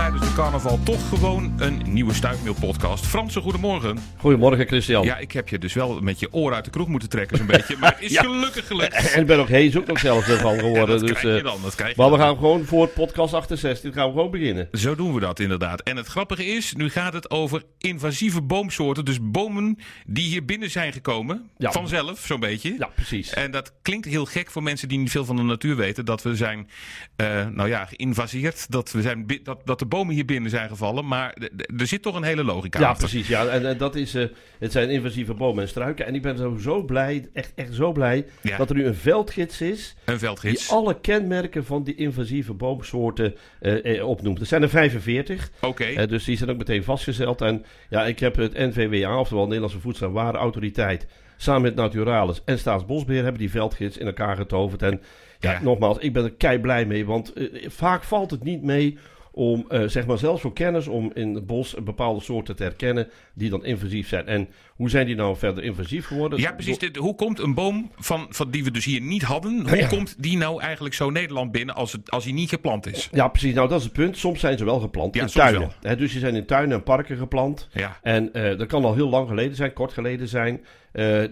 tijdens de carnaval toch gewoon een nieuwe Stuifmeel-podcast. Franse, goedemorgen. Goedemorgen, Christian. Ja, ik heb je dus wel met je oor uit de kroeg moeten trekken, zo'n beetje. Maar het is Ja. gelukkig gelukt. En ik ben ook hees ook nog zelf ervan geworden. dat dus, krijg je eh, dan, dat krijg je maar we dan. gaan gewoon voor podcast 68 gaan we gewoon beginnen. Zo doen we dat inderdaad. En het grappige is, nu gaat het over invasieve boomsoorten. Dus bomen die hier binnen zijn gekomen. Ja. Vanzelf, zo'n beetje. Ja, precies. En dat klinkt heel gek voor mensen die niet veel van de natuur weten. Dat we zijn, eh, nou ja, geïnvaseerd. Dat, we zijn dat, dat de bomen hier binnen zijn gevallen. Maar er zit toch een hele logica Ja, achter. precies. Ja. En, en dat is, eh, het zijn invasieve bomen en struiken. En ik ben zo, zo blij, echt, echt zo blij, Ja. dat er nu een veldgids is. Een Die veldgids. alle kenmerken van die invasieve boomsoorten eh, eh, opnoemt. Er zijn er 45. Oké. Dus die zijn ook meteen vastgezeld. En ja, ik heb het NVWA, oftewel Nederlandse Voedsel- en Warenautoriteit, samen met Naturalis en Staatsbosbeheer hebben die veldgids in elkaar getoverd. En ja, Ja. nogmaals, ik ben er kei blij mee, want vaak valt het niet mee om, eh, zeg maar zelfs voor kennis, om in het bos bepaalde soorten te herkennen die dan invasief zijn. En hoe zijn die nou verder invasief geworden? Ja, precies. Dit, hoe komt een boom van, van die we dus hier niet hadden, hoe Ja. komt die nou eigenlijk zo Nederland binnen als, het, als hij niet geplant is? Ja, precies. Nou, dat is het punt. Soms zijn ze wel geplant Ja, in tuinen. Hè, dus die zijn in tuinen en parken geplant. Ja. En eh, dat kan al heel lang geleden zijn, kort geleden zijn. Eh,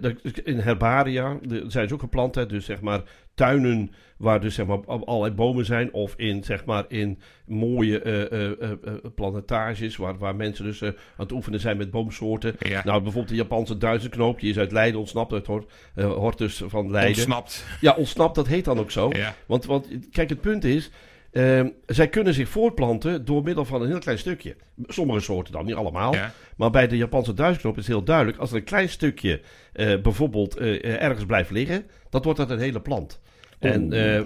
in herbaria zijn ze ook geplant. Hè, dus zeg maar tuinen waar dus zeg maar al- allerlei bomen zijn. Of in zeg maar in mooie eh, eh, eh, plantages waar, waar mensen dus aan het oefenen zijn met boomsoorten. Ja. Nou, bijvoorbeeld de Japanse duizendknoop, die is uit Leiden ontsnapt, uit Hort, Hortus van Leiden. Ontsnapt. Ja, ontsnapt, dat heet dan ook zo. Ja. Want, want kijk, het punt is, ehm, zij kunnen zich voortplanten door middel van een heel klein stukje. Sommige soorten dan, niet allemaal. Ja. Maar bij de Japanse duizendknop is heel duidelijk, als er een klein stukje eh, bijvoorbeeld eh, ergens blijft liggen, dan wordt dat een hele plant. En eh,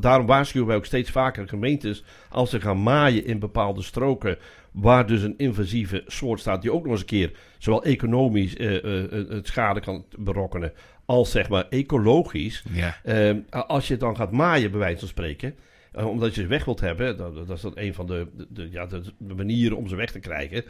daarom waarschuwen wij ook steeds vaker gemeentes als ze gaan maaien in bepaalde stroken waar dus een invasieve soort staat die ook nog eens een keer zowel economisch eh, eh, eh, het schade kan berokkenen als zeg maar ecologisch. Ja. Ehm, als je het dan gaat maaien, bij wijze van spreken, eh, omdat je ze weg wilt hebben, dat, dat is dan een van de, de, de- ja, de, de manieren om ze weg te krijgen.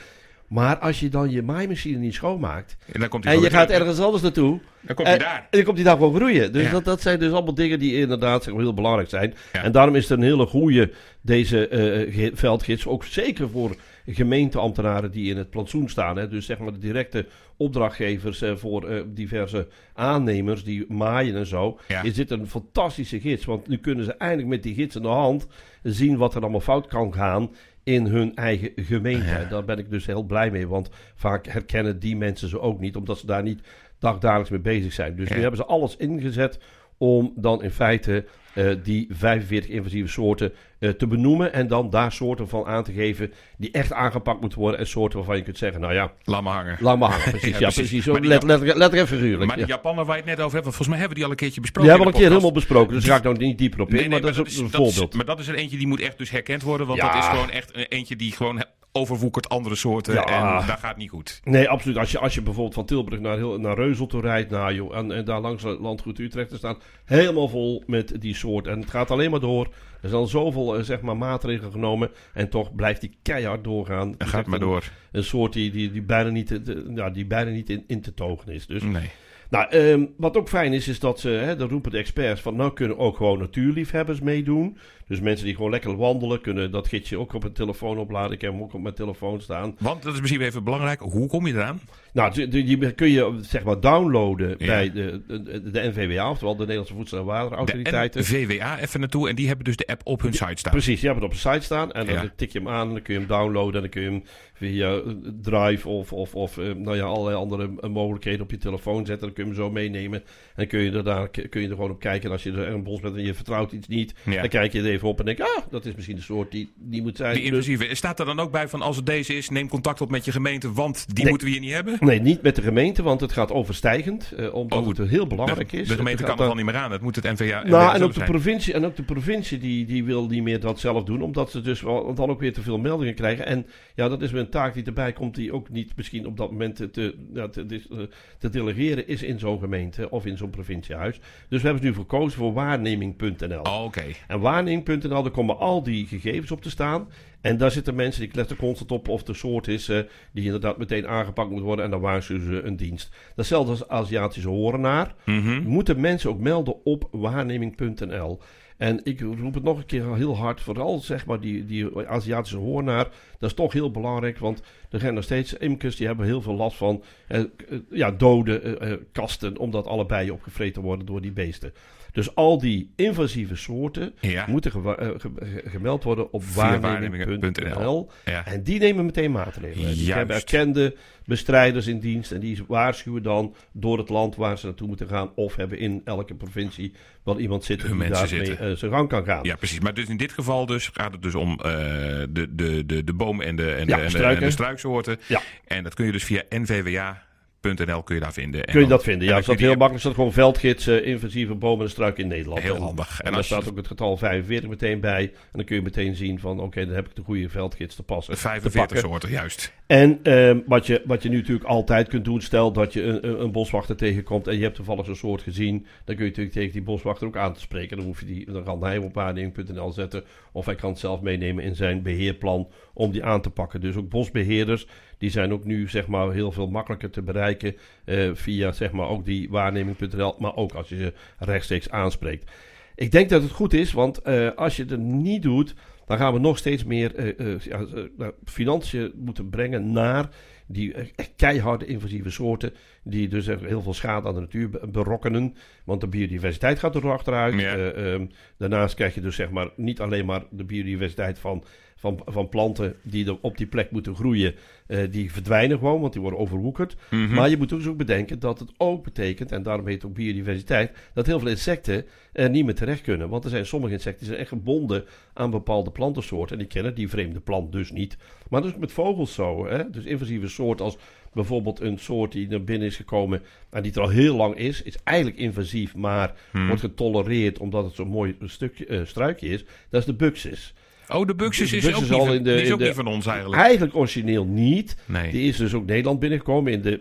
Maar als je dan je maaimachine niet schoonmaakt En dan komt hij en je gaat ergens anders naartoe. Dan komt hij en, daar. en dan komt die daar gewoon groeien. Dus Ja. dat, dat zijn dus allemaal dingen die inderdaad zeg maar, heel belangrijk zijn. Ja. En daarom is het een hele goede, deze eh, ge- veldgids, ook zeker voor gemeenteambtenaren die in het plantsoen staan. Hè. Dus zeg maar de directe opdrachtgevers eh, voor eh, diverse aannemers die maaien en zo. Ja. Is dit een fantastische gids. Want nu kunnen ze eindelijk met die gids in de hand zien wat er allemaal fout kan gaan in hun eigen gemeente. Ja. En Daar ben ik dus heel blij mee. Want vaak herkennen die mensen ze ook niet, omdat ze daar niet dagdagelijks mee bezig zijn. Dus Ja. nu hebben ze alles ingezet om dan in feite eh, die 45 invasieve soorten eh, te benoemen. En dan daar soorten van aan te geven die echt aangepakt moeten worden. En soorten waarvan je kunt zeggen, nou ja, Laat maar hangen. lang maar hangen. Precies, Ja, ja, precies. precies. Zo Maar die let, letterlijk, letterlijk en figuurlijk. Maar die ja. Japaner waar je het net over hebt, volgens mij hebben we die al een keertje Die besproken. hebben we al een keer helemaal besproken. Dus daar ga ik nou niet dieper op in. Nee, nee, maar dat is een dat is- voorbeeld. maar dat is er eentje die moet echt dus herkend worden. Want dat is gewoon echt een- eentje die gewoon overwoekert andere soorten. Ja. En dat gaat niet goed. Nee, absoluut. Als je, als je bijvoorbeeld van Tilburg naar, heel, naar Reuzel toe rijdt, nou, joh, en, en daar langs het landgoed Utrecht te staan, helemaal vol met die soort. En het gaat alleen maar door. Er zijn al zoveel eh, zeg maar, maatregelen genomen en toch blijft die keihard doorgaan. Het gaat maar een- door. Een soort die, die, die bijna niet, te- te- ja, die bijna niet in, in te togen is. Dus, Nee. nou, ehm, wat ook fijn is, is dat ze, hè, dan roepen de experts van, nou kunnen ook gewoon natuurliefhebbers meedoen. Dus mensen die gewoon lekker wandelen, kunnen dat gidsje ook op een telefoon opladen. Ik heb hem ook op mijn telefoon staan. Want dat is misschien even belangrijk. Hoe kom je eraan? Nou, die, kun je zeg maar downloaden Ja. bij de, de, de NVWA, oftewel de Nederlandse Voedsel- en De Waterautoriteiten. VWA even naartoe. En die hebben dus de app op hun site staan. Precies, die hebben het op een site staan en dan Ja. tik je hem aan en dan kun je hem downloaden en dan kun je hem via eh, Drive of, of, of eh, nou ja, allerlei andere eh, mogelijkheden op je telefoon zetten. Dan kun je hem zo meenemen en kun je er, daar, kun je er gewoon op kijken. En als je er een bos bent en je vertrouwt iets niet, Ja. dan kijk je er even op en denk ah, dat is misschien de soort die, die moet zijn. Die Dus- invasieve. Staat er dan ook bij van als het deze is, neem contact op met je gemeente, want die Nee. moeten we hier niet hebben? Nee, niet met de gemeente, want het gaat overstijgend. eh, omdat Oh, het heel belangrijk de, is. de gemeente Het kan er dan- al niet meer aan. Het moet het NVA Nou, en ook, de zijn. provincie, en ook de provincie die, die wil niet meer dat zelf doen, omdat ze dus wel, dan ook weer te veel meldingen krijgen. En ja, dat is weer een taak die erbij komt, die ook niet misschien op dat moment te, te, te, te, te delegeren is in zo'n gemeente of in zo'n provinciehuis. Dus we hebben nu gekozen voor waarneming.nl. Oh, Oké. En waarneming.nl, daar komen al die gegevens op te staan. En daar zitten mensen die letten constant op of de soort is eh, die inderdaad meteen aangepakt moet worden. En dan waarschuwen ze een dienst. Datzelfde als Aziatische horenaar Mhm. moeten mensen ook melden op waarneming.nl. En ik roep het nog een keer heel hard. Vooral zeg maar die, die Aziatische hoornaar. Dat is toch heel belangrijk. Want er zijn nog steeds imkers die hebben heel veel last van eh, eh, ja, dode eh, eh, kasten. Omdat alle bijen opgevreten worden door die beesten. Dus al die invasieve soorten Ja. moeten eh, ge- ge- gemeld worden op waarnemingen.nl. Ja. En die nemen meteen maatregelen. Die Juist. hebben erkende bestrijders in dienst. En die waarschuwen dan door het land waar ze naartoe moeten gaan. Of hebben in elke provincie wel iemand zitten Hun die daarmee eh, zijn gang kan gaan. Ja, precies. Maar dus in dit geval dus gaat het dus om eh, de, de, de, de bomen en de, en, Ja, de, en, de, en de struiksoorten. Ja. En dat kun je dus via kun je daar vinden. En Kun je dan- dat vinden? en Ja, is dat heel makkelijk. Er staat gewoon veldgids, eh, invasieve bomen en struiken in Nederland. Heel handig. En, En daar staat ook het getal 45 meteen bij. En dan kun je meteen zien van, oké, dan heb ik de goede veldgids te passen. te 45 pakken. soorten, juist. En ehm, wat, je, wat je nu natuurlijk altijd kunt doen, stel dat je een, een, een boswachter tegenkomt en je hebt toevallig zo'n soort gezien, dan kun je natuurlijk tegen die boswachter ook aan te spreken. Dan, hoef je die, dan kan hij hem op waarneming.nl zetten of hij kan het zelf meenemen in zijn beheerplan om die aan te pakken. Dus ook bosbeheerders, die zijn ook nu zeg maar heel veel makkelijker te bereiken eh, via zeg maar ook die waarneming.nl, maar ook als je ze rechtstreeks aanspreekt. Ik denk dat het goed is, want eh, als je het niet doet, dan gaan we nog steeds meer eh, eh, ja, nou, financiën moeten brengen naar die keiharde invasieve soorten. Die dus heel veel schade aan de natuur be- berokkenen. Want de biodiversiteit gaat er achteruit. Ja. Eh, ehm, daarnaast krijg je dus zeg maar niet alleen maar de biodiversiteit van, van, van planten die er op die plek moeten groeien. eh, die verdwijnen gewoon, want die worden overwoekerd. Mhm. Maar je moet dus ook bedenken dat het ook betekent, en daarom heet het ook biodiversiteit, dat heel veel insecten er niet meer terecht kunnen. Want er zijn sommige insecten die zijn echt gebonden aan bepaalde plantensoorten. En die kennen die vreemde plant dus niet. Maar dat is met vogels zo. Hè? Dus invasieve soorten als bijvoorbeeld een soort die naar binnen is gekomen en die er al heel lang is, is eigenlijk invasief, maar Hmm. wordt getolereerd omdat het zo'n mooi stukje, eh, struikje is. Dat is de buxus. Oh, de Buxus is ook, al niet, in de- is ook de- niet van ons eigenlijk. Eigenlijk origineel niet. Nee. Die is dus ook Nederland binnengekomen in de,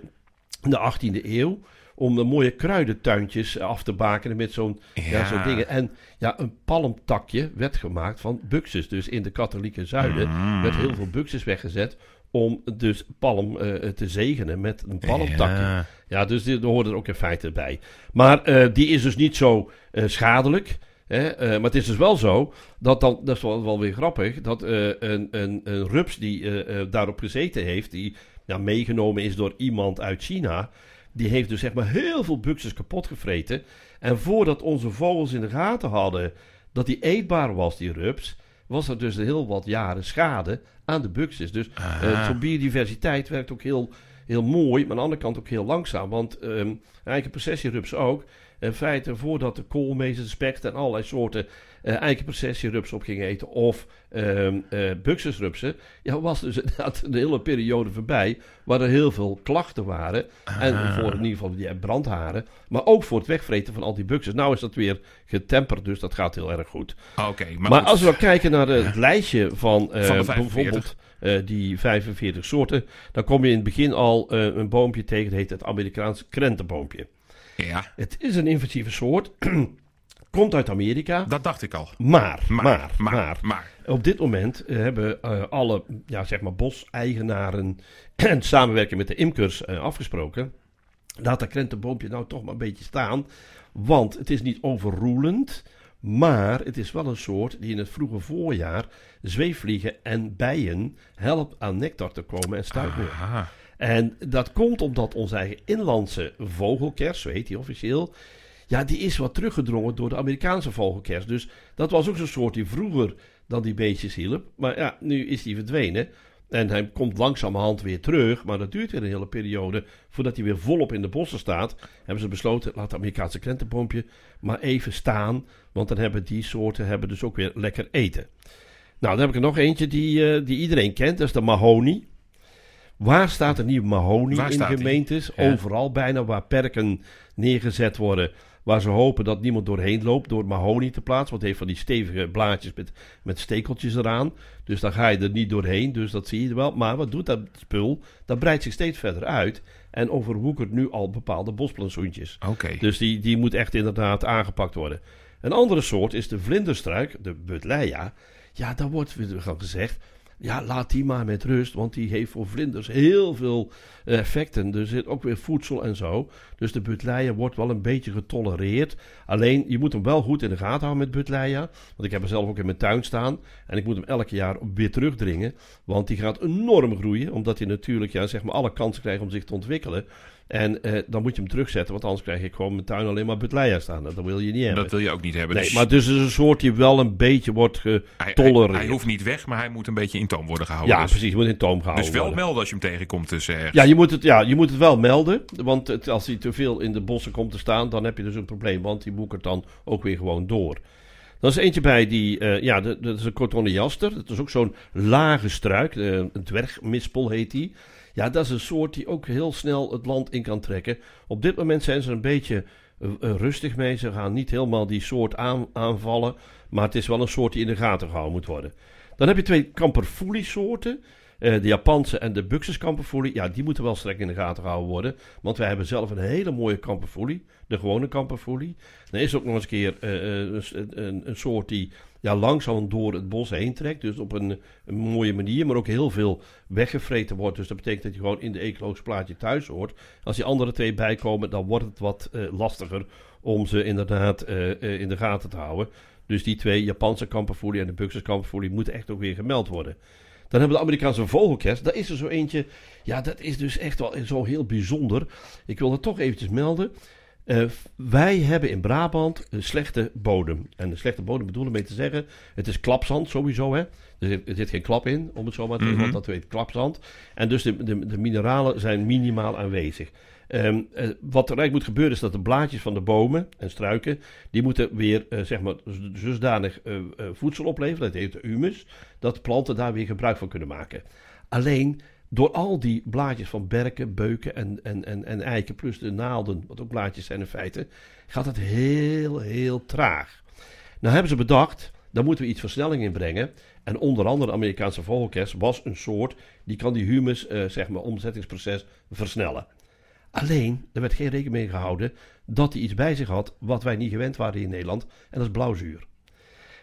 in de 18e eeuw. Om de mooie kruidentuintjes af te bakenen met zo'n ja. Ja. zo'n dingen. En ja, een palmtakje werd gemaakt van buxus. Dus in de katholieke zuiden Mm. werd heel veel buxus weggezet. Om dus palm eh, te zegenen met een palmtakje. Ja, Ja. dus die, daar hoorde er ook in feite bij. Maar eh, die is dus niet zo eh, schadelijk. Hè? eh, maar het is dus wel zo dat dan, dat is wel, wel weer grappig, dat eh, een, een, een rups die eh, daarop gezeten heeft, die ja, meegenomen is door iemand uit China, die heeft dus zeg maar heel veel buxus kapot gevreten. En voordat onze vogels in de gaten hadden dat die eetbaar was, die rups, was er dus heel wat jaren schade aan de buxus. Dus Aha. voor biodiversiteit werkt ook heel, heel mooi, maar aan de andere kant ook heel langzaam. Want ehm eigen processierups ook. In feite, voordat de koolmezen, specht en allerlei soorten eh eigen processierups op gingen eten of ehm eh buxusrupsen, ja, was dus inderdaad een hele periode voorbij waar er heel veel klachten waren. En Ah. voor in ieder geval die brandharen, maar ook voor het wegvreten van al die buxus. Nou is dat weer getemperd, dus dat gaat heel erg goed. Oké, maar, als we dan kijken naar het lijstje van, eh, Van de 45. bijvoorbeeld eh, die 45 soorten, dan kom je in het begin al eh, een boompje tegen, dat heet het Amerikaanse krentenboompje. Ja, Het is een invasieve soort, komt uit Amerika, dat dacht ik al. maar, maar, Maar, maar, op dit moment eh, hebben eh, alle ja, zeg maar boseigenaren en samenwerking met de imkers eh, afgesproken. Laat dat krentenboompje nou toch maar een beetje staan. Want het is niet overroelend. Maar het is wel een soort die in het vroege voorjaar zweefvliegen en bijen helpt aan nectar te komen en stuipmeel. En dat komt omdat onze eigen inlandse vogelkers, zo heet die officieel, ja, die is wat teruggedrongen door de Amerikaanse vogelkers. Dus dat was ook zo'n soort die vroeger dan die beestjes hielp. Maar ja, nu is die verdwenen. En hij komt langzamerhand weer terug. Maar dat duurt weer een hele periode voordat hij weer volop in de bossen staat. Hebben ze besloten, laat het Amerikaanse krentenboompje maar even staan. Want dan hebben die soorten hebben dus ook weer lekker eten. Nou, dan heb ik er nog eentje die, eh, die iedereen kent. Dat is de mahonie. Waar staat er nieuw mahonie Waar in gemeentes? Ja. Overal bijna waar perken neergezet worden. Waar ze hopen dat niemand doorheen loopt door mahonie te plaatsen. Want het heeft van die stevige blaadjes met, met stekeltjes eraan. Dus dan ga je er niet doorheen. Dus dat zie je wel. Maar wat doet dat spul? Dat breidt zich steeds verder uit. En overwoekert nu al bepaalde bosplantsoentjes. Oké. Dus die, die moet echt inderdaad aangepakt worden. Een andere soort is de vlinderstruik, de Buddleia. Ja, daar wordt weer gezegd. Ja, laat die maar met rust, want die heeft voor vlinders heel veel eh, effecten. Er zit ook weer voedsel en zo. Dus de butleia wordt wel een beetje getolereerd. Alleen, je moet hem wel goed in de gaten houden met butleia. Want ik heb hem zelf ook in mijn tuin staan. En ik moet hem elke jaar weer terugdringen. Want die gaat enorm groeien. Omdat hij natuurlijk ja, zeg maar alle kansen krijgt om zich te ontwikkelen. En eh, dan moet je hem terugzetten, want anders krijg ik gewoon mijn tuin alleen maar butleia staan. Dat wil je niet hebben. Dat wil je ook niet hebben. Nee, dus maar dus het is een soort die wel een beetje wordt getolereerd. hij, hij hoeft niet weg, maar hij moet een beetje in toom worden gehouden. ja, dus. precies. Moet in toom gehouden Dus wel worden. melden als je hem tegenkomt. Dus, eh, ergens. Ja je, moet het, ja, je moet het wel melden. Want het, als hij te veel in de bossen komt te staan, dan heb je dus een probleem. Want die boekert dan ook weer gewoon door. Er is eentje bij die, eh, ja, dat is een cotoneaster. Dat is ook zo'n lage struik. eh, een dwergmispel heet die. Ja, dat is een soort die ook heel snel het land in kan trekken. Op dit moment zijn ze een beetje eh, rustig mee. Ze gaan niet helemaal die soort aan, aanvallen. Maar het is wel een soort die in de gaten gehouden moet worden. Dan heb je twee kamperfoelie-soorten. Eh, de Japanse en de Buxus kamperfoelie. Ja, die moeten wel streng in de gaten gehouden worden. Want wij hebben zelf een hele mooie kamperfoelie. De gewone kamperfoelie. Er is ook nog eens een keer eh, eh, een, een, soort die ja, langzaam door het bos heen trekt. Dus op een, mooie manier. Maar ook heel veel weggevreten wordt. Dus dat betekent dat je gewoon in de ecologische plaatje thuis hoort. Als die andere twee bijkomen, dan wordt het wat lastiger om ze inderdaad in de gaten te houden. Dus die twee Japanse kamperfoelie en de Buxus kamperfoelie moeten echt ook weer gemeld worden. Dan hebben we de Amerikaanse vogelkers. Daar is er zo eentje. Ja, dat is dus echt wel zo heel bijzonder. Ik wil het toch eventjes melden. Eh, wij hebben in Brabant een slechte bodem. En een slechte bodem bedoelen mee te zeggen. Het is klapzand sowieso. Hè? Er, zit, er zit geen klap in, om het zo maar te zeggen. Mhm. Want dat weet klapzand. En dus de, de, de mineralen zijn minimaal aanwezig. Ehm, eh, wat er eigenlijk moet gebeuren is dat de blaadjes van de bomen en struiken, die moeten weer eh, zeg maar dusdanig eh, voedsel opleveren, dat heet humus, dat planten daar weer gebruik van kunnen maken. Alleen door al die blaadjes van berken, beuken en, en, en, en eiken, plus de naalden, wat ook blaadjes zijn in feite, gaat het heel, heel traag. Nou hebben ze bedacht, daar moeten we iets versnelling in brengen. En onder andere de Amerikaanse vogelkers was een soort die kan die humus, zeg maar, omzettingsproces versnellen. Alleen, er werd geen rekening mee gehouden dat hij iets bij zich had wat wij niet gewend waren in Nederland. En dat is blauwzuur.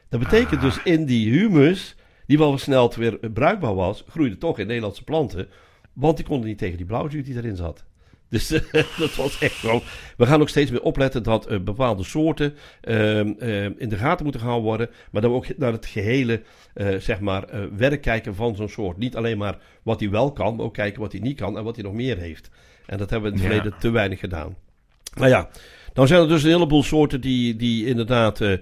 Dat betekent dus in die humus, die wel versneld weer bruikbaar was, groeide toch in Nederlandse planten. Want die konden niet tegen die blauwzuur die erin zat. Dus dat was echt gewoon. We gaan ook steeds meer opletten dat eh, bepaalde soorten ehm, ehm, in de gaten moeten gehouden worden. Maar dat we ook naar het gehele eh, zeg maar, eh, werk kijken van zo'n soort. Niet alleen maar wat hij wel kan, maar ook kijken wat hij niet kan en wat hij nog meer heeft. En dat hebben we in het Ja. verleden te weinig gedaan. Maar ja, dan zijn er dus een heleboel soorten die, die inderdaad eh,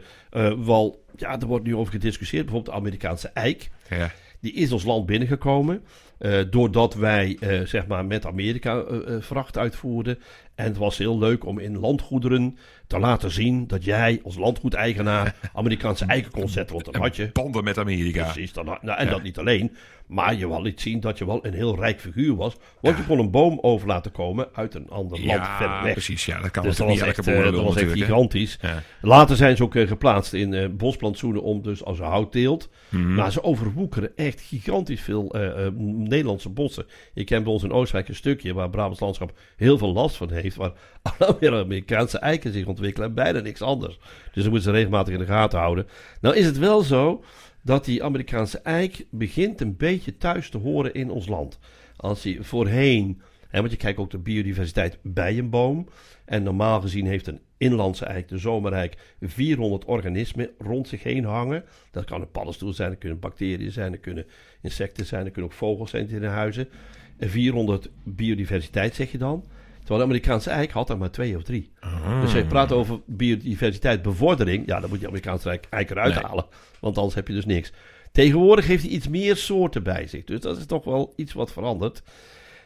wel. Ja, er wordt nu over gediscussieerd. Bijvoorbeeld de Amerikaanse eik. Ja. Die is ons land binnengekomen. eh, doordat wij zeg maar met Amerika vracht uitvoerden. En het was heel leuk om in landgoederen te laten zien dat jij als landgoedeigenaar Amerikaanse eiken kon zetten. Want dan had je. Banden met Amerika. Precies, dan, nou, en Ja. dat niet alleen. Maar je wil liet zien dat je wel een heel rijk figuur was. Want je kon een boom over laten komen uit een ander land ver weg. precies. Ja, dat kan Dus dat natuurlijk was niet echt, eh, dat was echt gigantisch. Later zijn ze ook eh, geplaatst in eh, bosplantsoenen om dus als een houtteelt. Mhm. Maar ze overwoekeren echt gigantisch veel Nederlandse bossen. Je kent bij ons in Oostenrijk een stukje waar Brabants landschap heel veel last van heeft. Waar weer Amerikaanse eiken zich ontwikkelen en bijna niks anders. Dus dat moeten ze regelmatig in de gaten houden. Nou is het wel zo dat die Amerikaanse eik begint een beetje thuis te horen in ons land. Als hij voorheen, hè, want je kijkt ook de biodiversiteit bij een boom. En normaal gezien heeft een inlandse eik, de zomereik, 400 organismen rond zich heen hangen. Dat kan een paddenstoel zijn, dat kunnen bacteriën zijn, dat kunnen insecten zijn, dat kunnen ook vogels zijn in huizen. En 400 biodiversiteit zeg je dan. Terwijl de Amerikaanse eik had er maar twee of drie. Ah. Dus als je praat over biodiversiteitsbevordering, ja, dan moet je Amerikaanse eik, eruit Nee. halen. Want anders heb je dus niks. Tegenwoordig heeft hij iets meer soorten bij zich. Dus dat is toch wel iets wat verandert.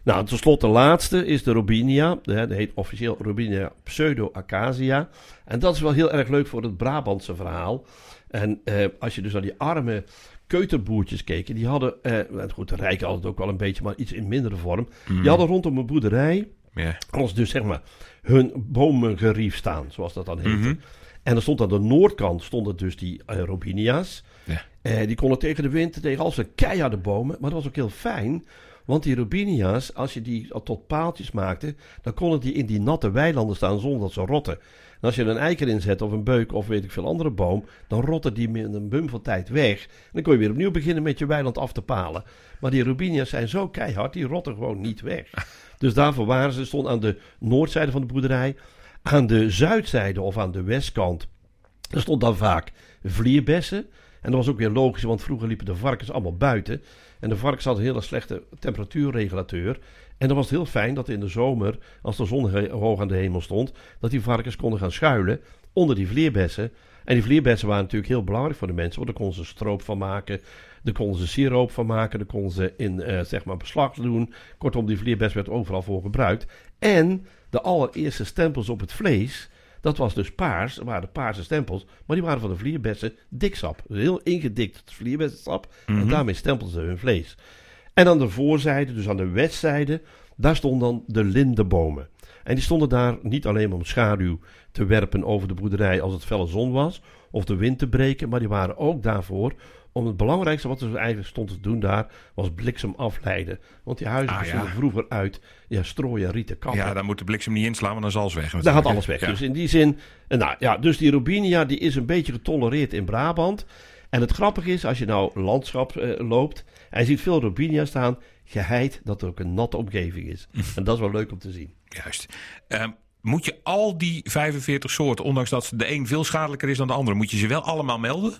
Nou, tenslotte de laatste is de Robinia. De- Dat heet officieel Robinia pseudo-acacia. En dat is wel heel erg leuk voor het Brabantse verhaal. En eh, als je dus naar die arme keuterboertjes keek, die hadden, eh, nou goed, de rijken hadden het ook wel een beetje, maar iets in mindere vorm. Die hadden rondom een boerderij Ja. als dus zeg maar hun bomengerief staan, zoals dat dan heet. Mhm. En er stond aan de noordkant stonden dus die uh, Robinia's. Ja. Eh, die konden tegen de wind, tegen al zijn keiharde bomen. Maar dat was ook heel fijn. Want die Robinia's, als je die tot paaltjes maakte, dan konden die in die natte weilanden staan zonder dat ze rotten. En als je er een eiker in zet of een beuk of weet ik veel andere boom, dan rotten die in een bum van tijd weg. En dan kon je weer opnieuw beginnen met je weiland af te palen. Maar die Robinia's zijn zo keihard, die rotten gewoon niet weg. Dus daarvoor waren ze, stond aan de noordzijde van de boerderij. Aan de zuidzijde of aan de westkant, er stond dan vaak vlierbessen. En dat was ook weer logisch, want vroeger liepen de varkens allemaal buiten. En de varkens hadden een hele slechte temperatuurregulateur. En dan was het heel fijn dat in de zomer, als de zon hoog aan de hemel stond, dat die varkens konden gaan schuilen onder die vleerbessen. En die vleerbessen waren natuurlijk heel belangrijk voor de mensen, want daar konden ze stroop van maken, daar konden ze siroop van maken, daar konden ze in uh, zeg maar beslag doen. Kortom, die vleerbes werd overal voor gebruikt. En de allereerste stempels op het vlees, dat was dus paars, dat waren paarse stempels, maar die waren van de vlierbessen diksap. Dus heel ingedikt vlierbessensap mm -hmm. en daarmee stempelden ze hun vlees. En aan de voorzijde, dus aan de westzijde, daar stonden dan de lindenbomen. En die stonden daar niet alleen om schaduw te werpen over de boerderij als het felle zon was, of de wind te breken, maar die waren ook daarvoor om het belangrijkste wat er eigenlijk stond te doen daar, was bliksem afleiden. Want die huizen Ah, ja. vroeger uit ja, strooien, rieten kappen. Ja, daar moet de bliksem niet inslaan, want dan zal alles weg. Daar gaat alles weg. Ja. Dus in die zin, eh, nou ja, dus die Robinia die is een beetje getolereerd in Brabant. En het grappige is, als je nou landschap eh, loopt en je ziet veel Robinia staan, geheid dat er ook een natte omgeving is. en dat is wel leuk om te zien. Juist. Ehm, moet je al die 45 soorten, ondanks dat de een veel schadelijker is dan de andere, moet je ze wel allemaal melden?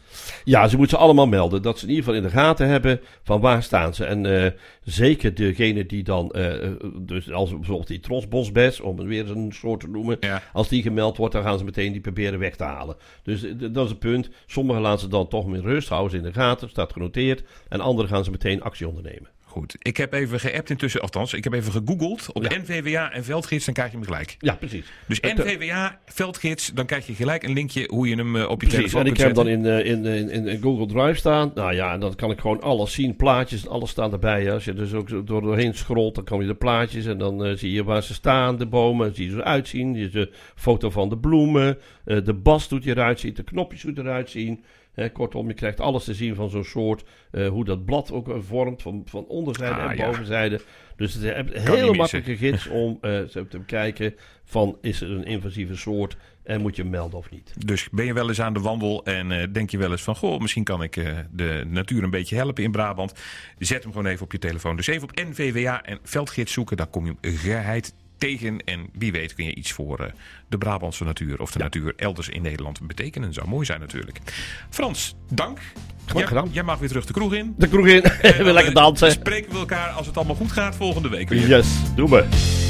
Ja, ze moeten ze allemaal melden. Dat ze in ieder geval in de gaten hebben van waar staan ze. En eh, zeker degene die dan, eh, eh, dus als bijvoorbeeld die trosbosbes, om het weer een soort te noemen. Ja. Als die gemeld wordt, dan gaan ze meteen die proberen weg te halen. Dus dat is het punt. Sommigen laten ze dan toch met rust, houden ze in de gaten, staat genoteerd. En anderen gaan ze meteen actie ondernemen. Goed. Ik heb even geappt intussen, althans, ik heb even gegoogeld op Ja. NVWA en Veldgids, dan krijg je hem gelijk. Ja, precies. Dus Het, eh, NVWA, Veldgids, dan krijg je gelijk een linkje hoe je hem eh, op je Precies, telefoon en ik kunt heb dan zetten. in, eh, in, in, in Google Drive staan. Nou ja, en dan kan ik gewoon alles zien. Plaatjes, alles staan erbij. Als je dus ook door doorheen scrolt, dan kom je de plaatjes. En dan zie je waar ze staan, de bomen. Zie je ze eruit zien. Je de foto van de bloemen. de bas doet eruit zien. De knopjes hoe eruit zien. Kortom, je krijgt alles te zien van zo'n soort. eh, hoe dat blad ook eh, vormt. Van, van onderzijde Ah, en ja. bovenzijde. Dus het is een hele makkelijke gids om eh, te bekijken. Van is er een invasieve soort. En moet je hem melden of niet. Dus ben je wel eens aan de wandel en eh, denk je wel eens van... goh, misschien kan ik de natuur een beetje helpen in Brabant. Zet hem gewoon even op je telefoon. Dus even op NVWA en Veldgids zoeken. Dan kom je hem geheid tegen. En wie weet kun je iets voor eh, de Brabantse natuur... of de natuur elders in Nederland betekenen. Zou mooi zijn natuurlijk. Frans, dank. Jij, jij mag weer terug de kroeg in. De kroeg in. En Weer dan, lekker eh, dansen. Spreken we elkaar als het allemaal goed gaat volgende week weer. Yes, doe me.